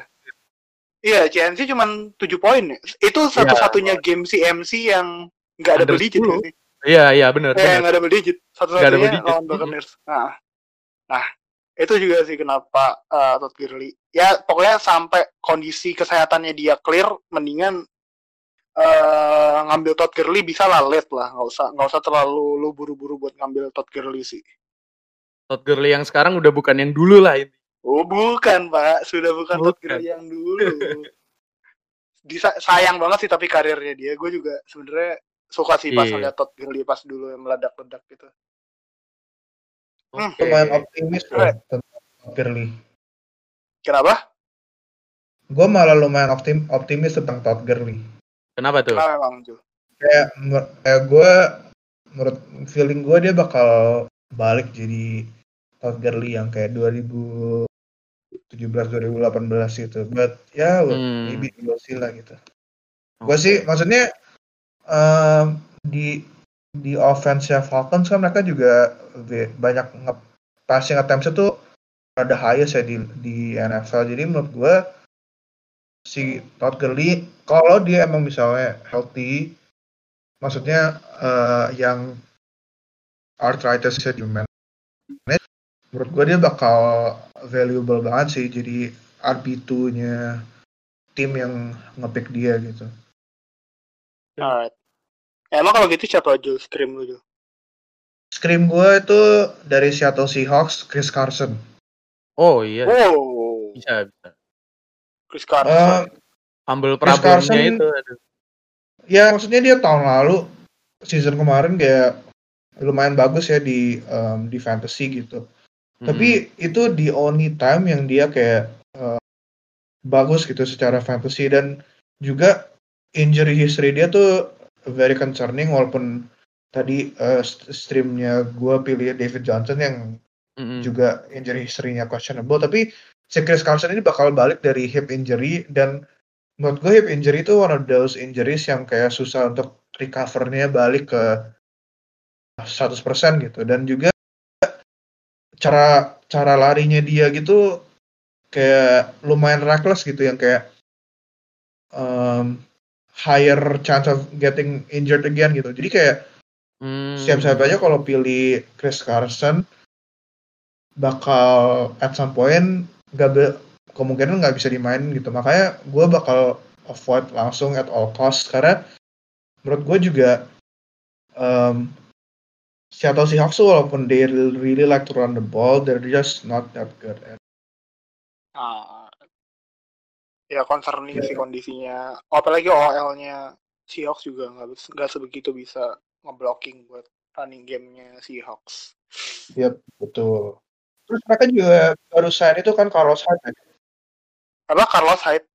Iya, CMC cuma 7 poin ya. Itu satu-satunya game CMC yang nggak Under double digit 10. ya sih. Iya, iya, benar, Eh, benar. nggak double digit. Satu-satunya lawan. Buccaneers. Nah, nah, itu juga sih kenapa uh, Todd Gurley. Ya, pokoknya sampai kondisi kesehatannya dia clear, mendingan eh ngambil Todd Gurley bisa lah late lah, nggak usah nggak usah terlalu lu buru-buru buat ngambil Todd Gurley sih. Todd Gurley yang sekarang udah bukan yang dulu lah ini. Oh bukan pak, sudah bukan Todd Bukan. Gurley yang dulu. Disa- sayang banget sih tapi karirnya dia. Gue juga sebenarnya suka sih pas Iya. ngeliat Todd Gurley pas dulu yang meledak-ledak gitu. Hmm. Oke. Lumayan optimis loh tentang Gurley. Kenapa? Gue malah lumayan optim optimis tentang Todd Gurley. Kenapa tuh? Kenapa memang Ju? Kayak, kayak gue, menurut feeling gue dia bakal balik jadi Todd Gurley yang kayak 2017-2018 gitu. But ya, Hmm. maybe we'll see lah gitu. Gue sih, maksudnya em, di di offense ya Falcons kan mereka juga banyak nge passing attempts itu ada highest ya di di NFL. Jadi menurut gue si Todd Gurley kalau dia emang misalnya healthy, maksudnya eh, yang arthritis di manage, menurut gue dia bakal valuable banget sih jadi RB2-nya tim yang ngepick dia gitu. Alright. Emang kalau gitu siapa Ju? Scream lu Ju? Scream gue itu dari Seattle Seahawks, Chris Carson. Oh iya, Wow. bisa bisa. Chris Carson. Problemnya Carson- itu aduh. ya maksudnya dia tahun lalu season kemarin kayak lumayan bagus ya di em, di fantasy gitu. Hmm. Tapi itu the only time yang dia kayak eh, bagus gitu secara fantasy dan juga injury history dia tuh very concerning walaupun tadi st- streamnya gue pilih David Johnson yang Mm-mm. juga injury history-nya questionable tapi si Chris Carson ini bakal balik dari hip injury dan menurut gue hip injury itu one of those injuries yang kayak susah untuk recovernya balik ke 100% gitu dan juga cara cara larinya dia gitu kayak lumayan reckless gitu yang kayak um, higher chance of getting injured again gitu jadi kayak Hmm. siap-siap aja kalau pilih Chris Carson bakal at some point gak be, kemungkinan nggak bisa dimainin gitu makanya gue bakal avoid langsung at all cost karena menurut gue juga um, Seattle Seahawks walaupun they really like to run the ball they're just not that good at Ah, ya concerning sih kondisinya. Apalagi OL-nya Seahawks juga nggak nggak sebegitu bisa ngeblocking buat running game-nya Seahawks. Yep, betul. Terus mereka juga baru sign itu kan Carlos Hyde. ya? Apa Carlos Hyde?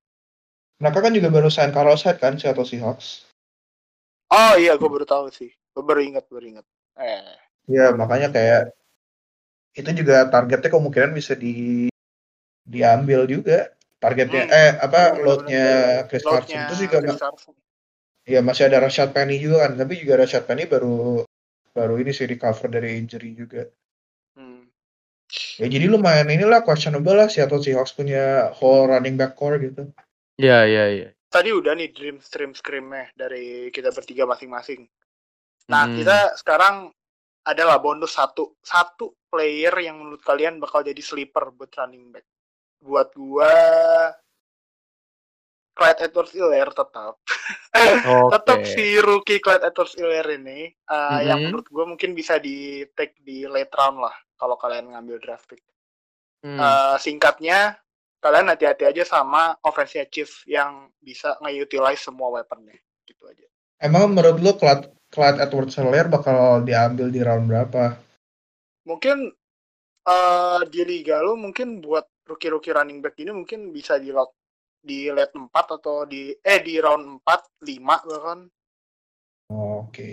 Mereka kan juga baru sign Carlos Hyde kan Seattle Seahawks. Oh iya, gue baru tahu sih. Gue baru ingat, baru ingat. Eh, Ya makanya kayak itu juga targetnya kemungkinan bisa di diambil juga targetnya Hmm, eh apa bener-bener. loadnya Chris Carson load-nya terus juga Chris Carson. ya masih ada Rashad Penny juga kan tapi juga Rashad Penny baru baru ini sih recover dari injury juga Hmm. Ya jadi lumayan inilah questionable lah Seattle Seahawks punya whole running back core gitu Iya, iya, iya. Tadi udah nih dream stream scream-nya dari kita bertiga masing-masing. Nah, Hmm. kita sekarang adalah bonus satu satu player yang menurut kalian bakal jadi sleeper buat running back. Buat gua Clyde edwards helaire tetap. Oke. tetap si rookie Clyde edwards helaire ini uh, yang Mhm. menurut gua mungkin bisa di take di late round lah kalau kalian ngambil draft pick. Hmm. Uh, singkatnya kalian hati-hati aja sama offense Chiefs yang bisa nge-utilize semua weaponnya gitu aja. emang menurut lu Clyde, Clyde Edwards Helaire bakal diambil di round berapa mungkin eh di liga lu mungkin buat rookie-rookie running back ini mungkin bisa di lot di late 4 atau di eh di round 4 5 bahkan oke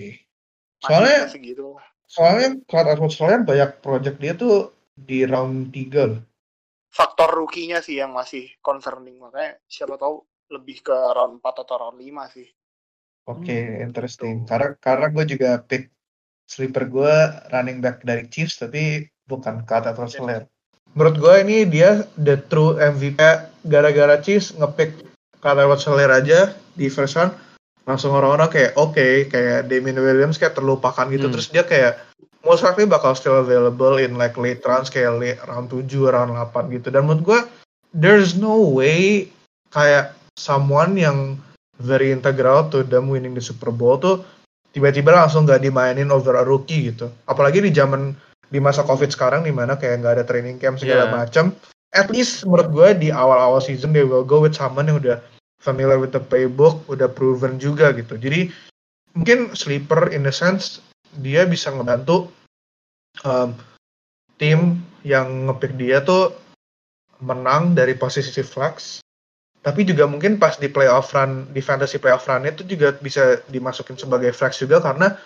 Masih- soalnya gitu lah. Soalnya Clyde Edwards Helaire banyak project dia tuh di round 3 loh faktor rookie-nya sih yang masih concerning makanya siapa tahu lebih ke round 4 atau round 5 sih Oke, Hmm, interesting. gitu. Karena karena gue juga pick sleeper gue running back dari Chiefs tapi bukan Clyde Edwards Oke. Helaire. Menurut gue ini dia the true MVP. Gara-gara Chiefs ngepick Clyde Edwards Helaire aja di first round, langsung orang-orang kayak oke, kayak Damien Williams kayak terlupakan gitu. Hmm. Terus dia kayak most likely bakal still available in like late rounds kayak late, round 7, round 8 gitu. Dan menurut gue there's no way kayak someone yang very integral to them winning the Super Bowl tuh tiba-tiba langsung gak dimainin over a rookie gitu. Apalagi di zaman di masa COVID sekarang di mana kayak nggak ada training camp segala Yeah. macam. At least menurut gue di awal-awal season they will go with someone yang udah familiar with the playbook, udah proven juga gitu. Jadi mungkin sleeper in the sense dia bisa ngebantu um, tim yang ngepick dia tuh menang dari posisi flex tapi juga mungkin pas di playoff run di fantasy playoff run itu juga bisa dimasukin sebagai flex juga karena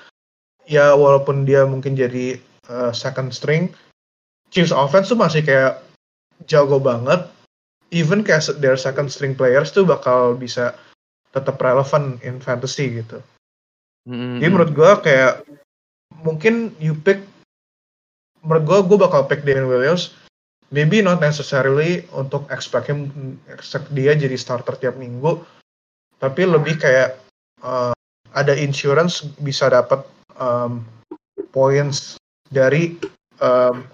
ya walaupun dia mungkin jadi uh, second string Chiefs offense tuh masih kayak jago banget even kayak their second string players tuh bakal bisa tetap relevan in fantasy gitu. Hmm, jadi menurut gue kayak mungkin you pick menurut gue gue bakal pick Daniel Williams maybe not necessarily untuk expect him expect dia jadi starter tiap minggu tapi lebih kayak uh, ada insurance bisa dapat um, points dari um,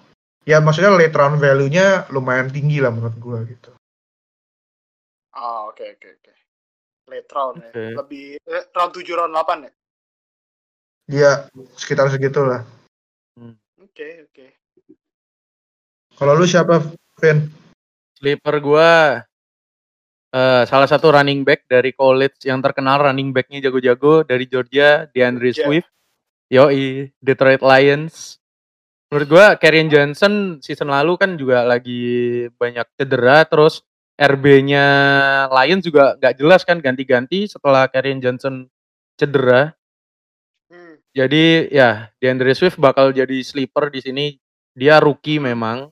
ya maksudnya late round value-nya lumayan tinggi lah menurut gue gitu ah oke oke oke late round ya Oke. lebih eh, round 7 round 8 ya dia sekitar segitulah oke oke kalau lu siapa Vin? Sleeper gua eh salah satu running back dari college yang terkenal running backnya jago-jago dari Georgia, DeAndre Georgia. Swift. Yoi, Detroit Lions. Menurut gua Karrion Johnson season lalu kan juga lagi banyak cedera terus RB-nya Lions juga nggak jelas kan ganti-ganti setelah Karrion Johnson cedera. hmm. Jadi ya DeAndre Swift bakal jadi sleeper di sini. Dia rookie memang.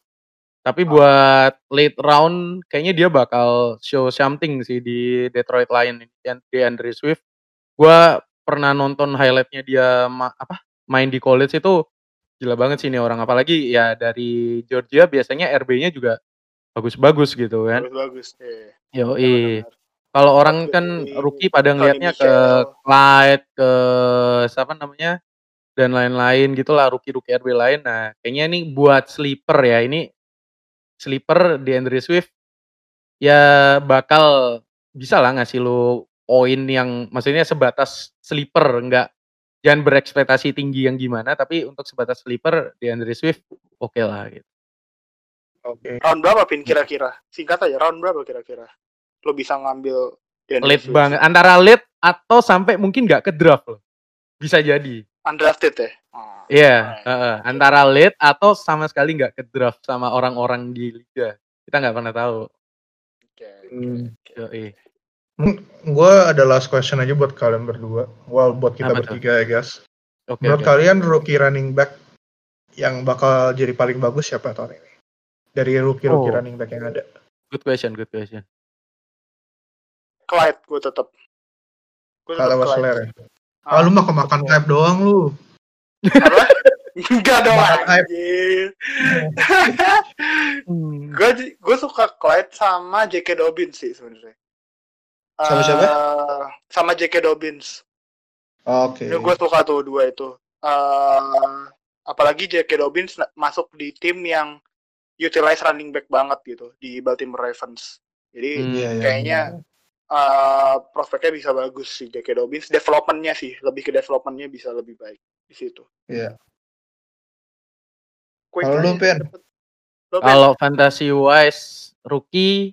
Tapi buat late round kayaknya dia bakal show something sih di Detroit Lions DeAndre Swift. Gua pernah nonton highlightnya dia ma- apa main di college itu gila banget sih ini orang apalagi ya dari Georgia biasanya RB-nya juga bagus-bagus gitu kan. bagus bagus eh. Yoi. benar-benar. Kalau orang kan rookie pada ngelihatnya ke. Clyde, ke siapa namanya? dan lain-lain gitulah rookie-rookie RB lain. Nah, kayaknya ini buat sleeper ya. Ini sleeper di Andre Swift ya bakal bisa lah ngasih lu poin yang maksudnya sebatas sleeper enggak jangan berekspektasi tinggi yang gimana tapi untuk sebatas sleeper di Andre Swift oke okay lah gitu. Oke. Okay. Round berapa pin kira-kira? Singkat aja round berapa kira-kira? Lo bisa ngambil late banget antara late atau sampai mungkin nggak ke draft loh. Bisa jadi undrafted ya? Oh, iya, yeah, uh, uh, antara late atau sama sekali nggak ke draft sama orang-orang di liga. Kita nggak pernah tahu. Oke. Okay, hmm. Gue ada last question aja buat kalian berdua. Well, buat kita Apa bertiga ya guys. Okay, Menurut okay. kalian rookie running back yang bakal jadi paling bagus siapa tahun ini? Dari rookie-rookie oh. running back yang ada. Good question, good question. Clyde gue tetap. Kalau Clyde. Ah, lu mah kemakan hype doang lu. Enggak dong anjir. gue gue suka Clyde sama J.K. Dobbins sih sebenarnya. Sama siapa? Uh, sama J.K. Dobbins. Oke. Okay. Gue suka tuh dua itu. Uh, apalagi J.K. Dobbins masuk di tim yang utilize running back banget gitu di Baltimore Ravens. Jadi hmm, iya, iya, kayaknya iya uh, prospeknya bisa bagus sih J.K. Dobbins. Developmentnya sih, lebih ke developmentnya bisa lebih baik di situ. Iya. Kalau lu Pen? Kalau fantasy wise rookie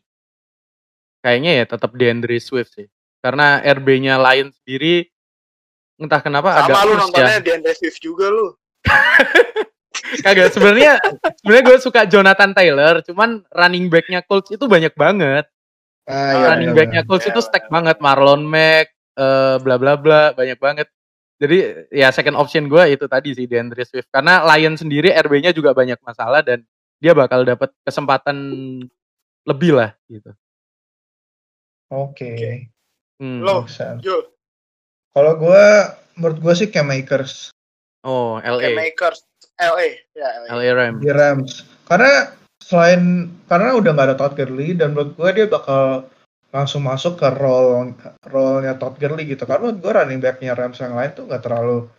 kayaknya ya tetap DeAndre Swift sih. Karena RB-nya lain sendiri entah kenapa Sama agak lu nontonnya ya. DeAndre Swift juga lu. Kagak sebenarnya sebenarnya gue suka Jonathan Taylor, cuman running back-nya Colts itu banyak banget. Ah, iya, running iya, backnya Colts itu stack banget Marlon Mack, uh, bla bla bla banyak banget. Jadi ya second option gue itu tadi sih DeAndre Swift karena Lion sendiri RB-nya juga banyak masalah dan dia bakal dapat kesempatan lebih lah gitu. Oke. Okay. Hmm. Lo, Kalau gue menurut gue sih Cam Makers. Oh, LA. Cam Makers, LA, ya LA. LA Rams. Di Rams. Karena selain karena udah nggak ada Todd Gurley dan menurut gue dia bakal langsung masuk ke role role-nya Todd Gurley gitu karena menurut gue running back-nya Rams yang lain tuh nggak terlalu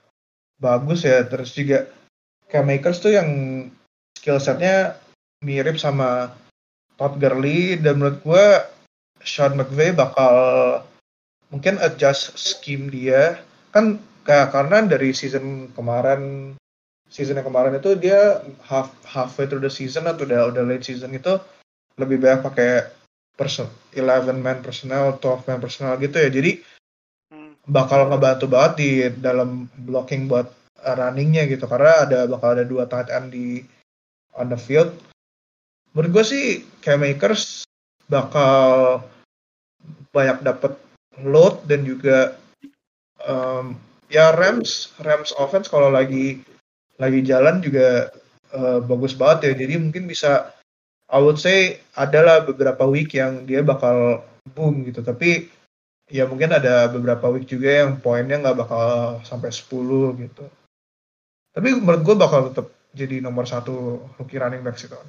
bagus ya terus juga Cam Makers tuh yang skill setnya mirip sama Todd Gurley dan menurut gue Sean McVay bakal mungkin adjust scheme dia kan kayak karena dari season kemarin season yang kemarin itu dia half halfway through the season atau udah udah late season itu lebih banyak pakai person 11 man personnel, 12 man personnel gitu ya. Jadi hmm. bakal ngebantu banget di dalam blocking buat runningnya gitu karena ada bakal ada dua tight end di on the field. Menurut gue sih kayak makers bakal banyak dapat load dan juga um, ya Rams Rams offense kalau lagi lagi jalan juga uh, bagus banget ya. Jadi mungkin bisa I would say adalah beberapa week yang dia bakal boom gitu. Tapi ya mungkin ada beberapa week juga yang poinnya nggak bakal sampai 10 gitu. Tapi menurut gue bakal tetap jadi nomor satu rookie running back sih tahun.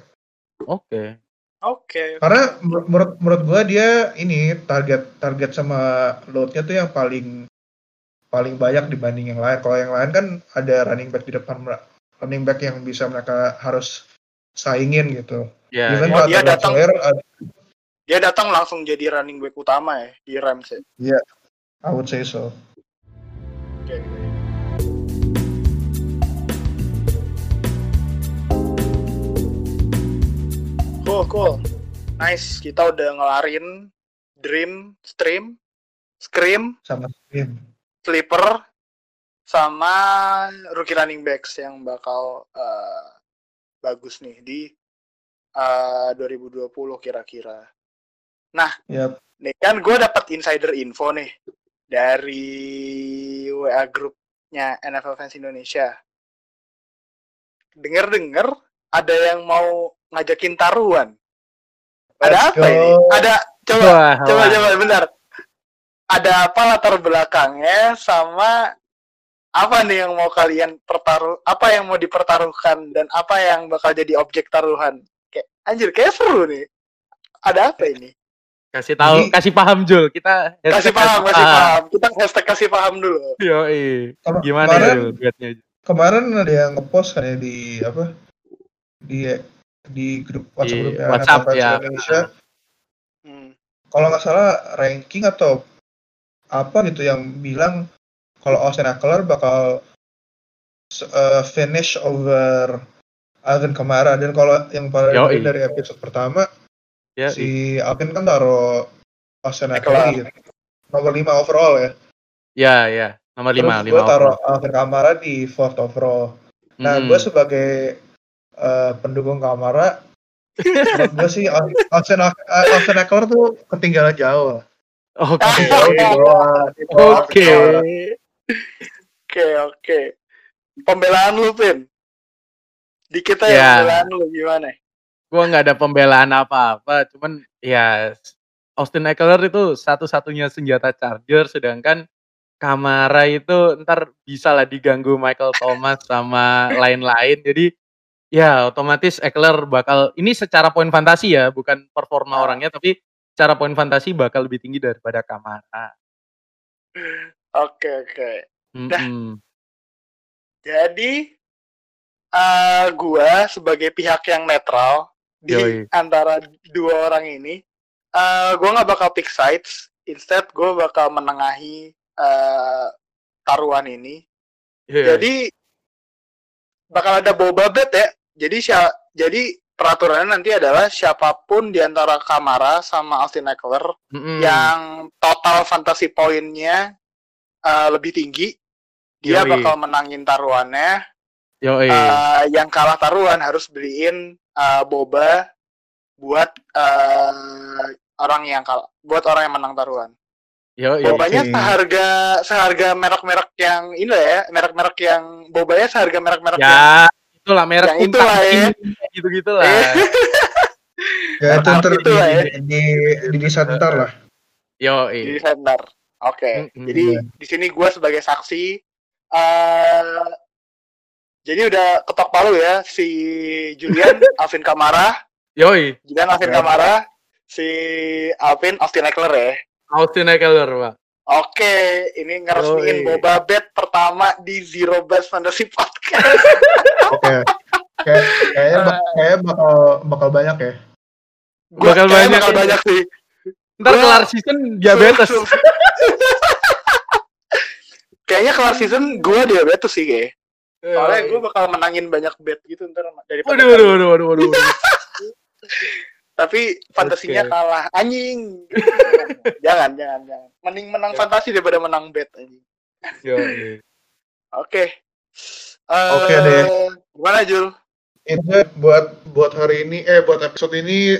Oke. Oke. Karena menurut menurut gue dia ini target target sama loadnya tuh yang paling paling banyak dibanding yang lain. Kalau yang lain kan ada running back di depan running back yang bisa mereka harus saingin gitu. Yeah, Even oh, dia datang uh, dia datang langsung jadi running back utama ya di Rams ya. Iya, yeah, I would say so. Okay. Cool, cool. Nice, kita udah ngelarin Dream, Stream, Scream, sama Scream sleeper sama rookie running backs yang bakal uh, bagus nih di uh, 2020 kira-kira. Nah, yep. nih kan gue dapat insider info nih dari WA grupnya NFL Fans Indonesia. Dengar-dengar ada yang mau ngajakin taruhan. Ada apa ini? Ada coba wah, coba wah. coba bentar ada apa latar belakangnya sama apa nih yang mau kalian pertaruh apa yang mau dipertaruhkan dan apa yang bakal jadi objek taruhan? Kayak anjir kayak seru nih. Ada apa ini? Kasih tahu Jadi, kasih paham Jul. Kita kasih paham kasih paham. kita hashtag kasih paham dulu. Yo gimana Jul kemarin ada yang ngepost kayak di apa? Di di grup WhatsApp Di grupnya WhatsApp, NFL Fans ya. Indonesia. Hmm. kalau nggak salah ranking atau apa gitu yang bilang kalau Austin Eckler bakal uh, finish over Alvin Kamara dan kalau yang paling Yoi. dari episode pertama Ya, si Alvin kan taruh Austin Eckler. Nomor 5 overall ya ya, ya. Nomor lima, terus lima. gue taruh Alvin Kamara di fourth overall nah Mm. gue sebagai uh, pendukung Kamara gue sih Austin, Austin Eckler tuh ketinggalan jauh Oke. di di Oke. Oke, oke. Pembelaan lu, Pin. Dikit aja Ya. pembelaan lu gimana? Gua nggak ada pembelaan apa-apa, cuman ya Austin Eckler itu satu-satunya senjata Charger, sedangkan Kamara itu ntar bisa lah diganggu Michael Thomas sama lain-lain. Jadi ya otomatis Eckler bakal ini secara poin fantasi ya, bukan performa Ah. orangnya, tapi secara poin fantasi bakal lebih tinggi daripada Kamara. Oke, oke. Mm-mm. Jadi eh gua sebagai pihak yang netral di Yoi. antara dua orang ini, eh gua nggak bakal pick sides. Instead, gua bakal menengahi eh taruhan ini. Iya. Jadi bakal ada boba bet ya. Jadi jadi peraturannya nanti adalah siapa pun di antara Kamara sama Austin Eckler Mm-mm. yang total fantasy poinnya eh, lebih tinggi, dia Yoi. bakal menangin taruhannya. Yoi. Eh, yang kalah taruhan harus beliin eh, boba buat eh, orang yang kalah, buat orang yang menang taruhan. Yoi. Bobanya Oke. seharga seharga merek-merek yang ini lah ya, merek-merek yang bobanya seharga merek-merek yang Ya, itulah merek Yang itulah ya. gitu-gitu lah. Eh. ya itu ntar Itu di, lah ya. di, di, di ntar lah di Yoi. center. Oke, jadi di sini gue sebagai saksi. eh jadi udah ketok palu ya si Julian Alvin Kamara, Yoi. Julian Alvin Oke. Kamara, si Alvin Austin Eckler ya. Austin Eckler, Pak. Oke, ini ngeresmiin Yoi. boba bet pertama di Zero Best Fantasy Podcast. kayak kayaknya bak- kayaknya bakal bakal banyak ya Gua Bakal banyak bakal ini. banyak sih. Ntar Gua- kelar season diabetes. Kayaknya kelar season gue diabetes sih kayak. Soalnya Yoi. gue bakal menangin banyak bet gitu ntar daripada Waduh, waduh, waduh, waduh, waduh. tapi fantasinya Oke. kalah anjing. jangan, jangan, jangan. Mending menang Ya. fantasi daripada menang bet anjing. Oke. Eh, Oke deh. Gimana Jul? itu buat buat hari ini eh buat episode ini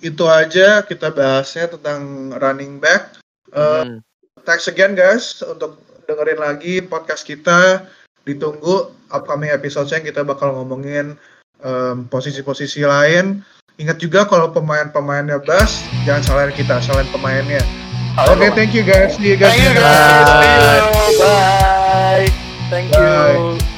itu aja kita bahasnya tentang running back Eh, Hmm. thanks again guys untuk dengerin lagi podcast kita ditunggu upcoming episode yang kita bakal ngomongin em, posisi-posisi lain ingat juga kalau pemain-pemainnya bas jangan salahin kita salahin pemainnya oke thank you guys see you guys Thank you guys. you. Bye. Thank you. Bye.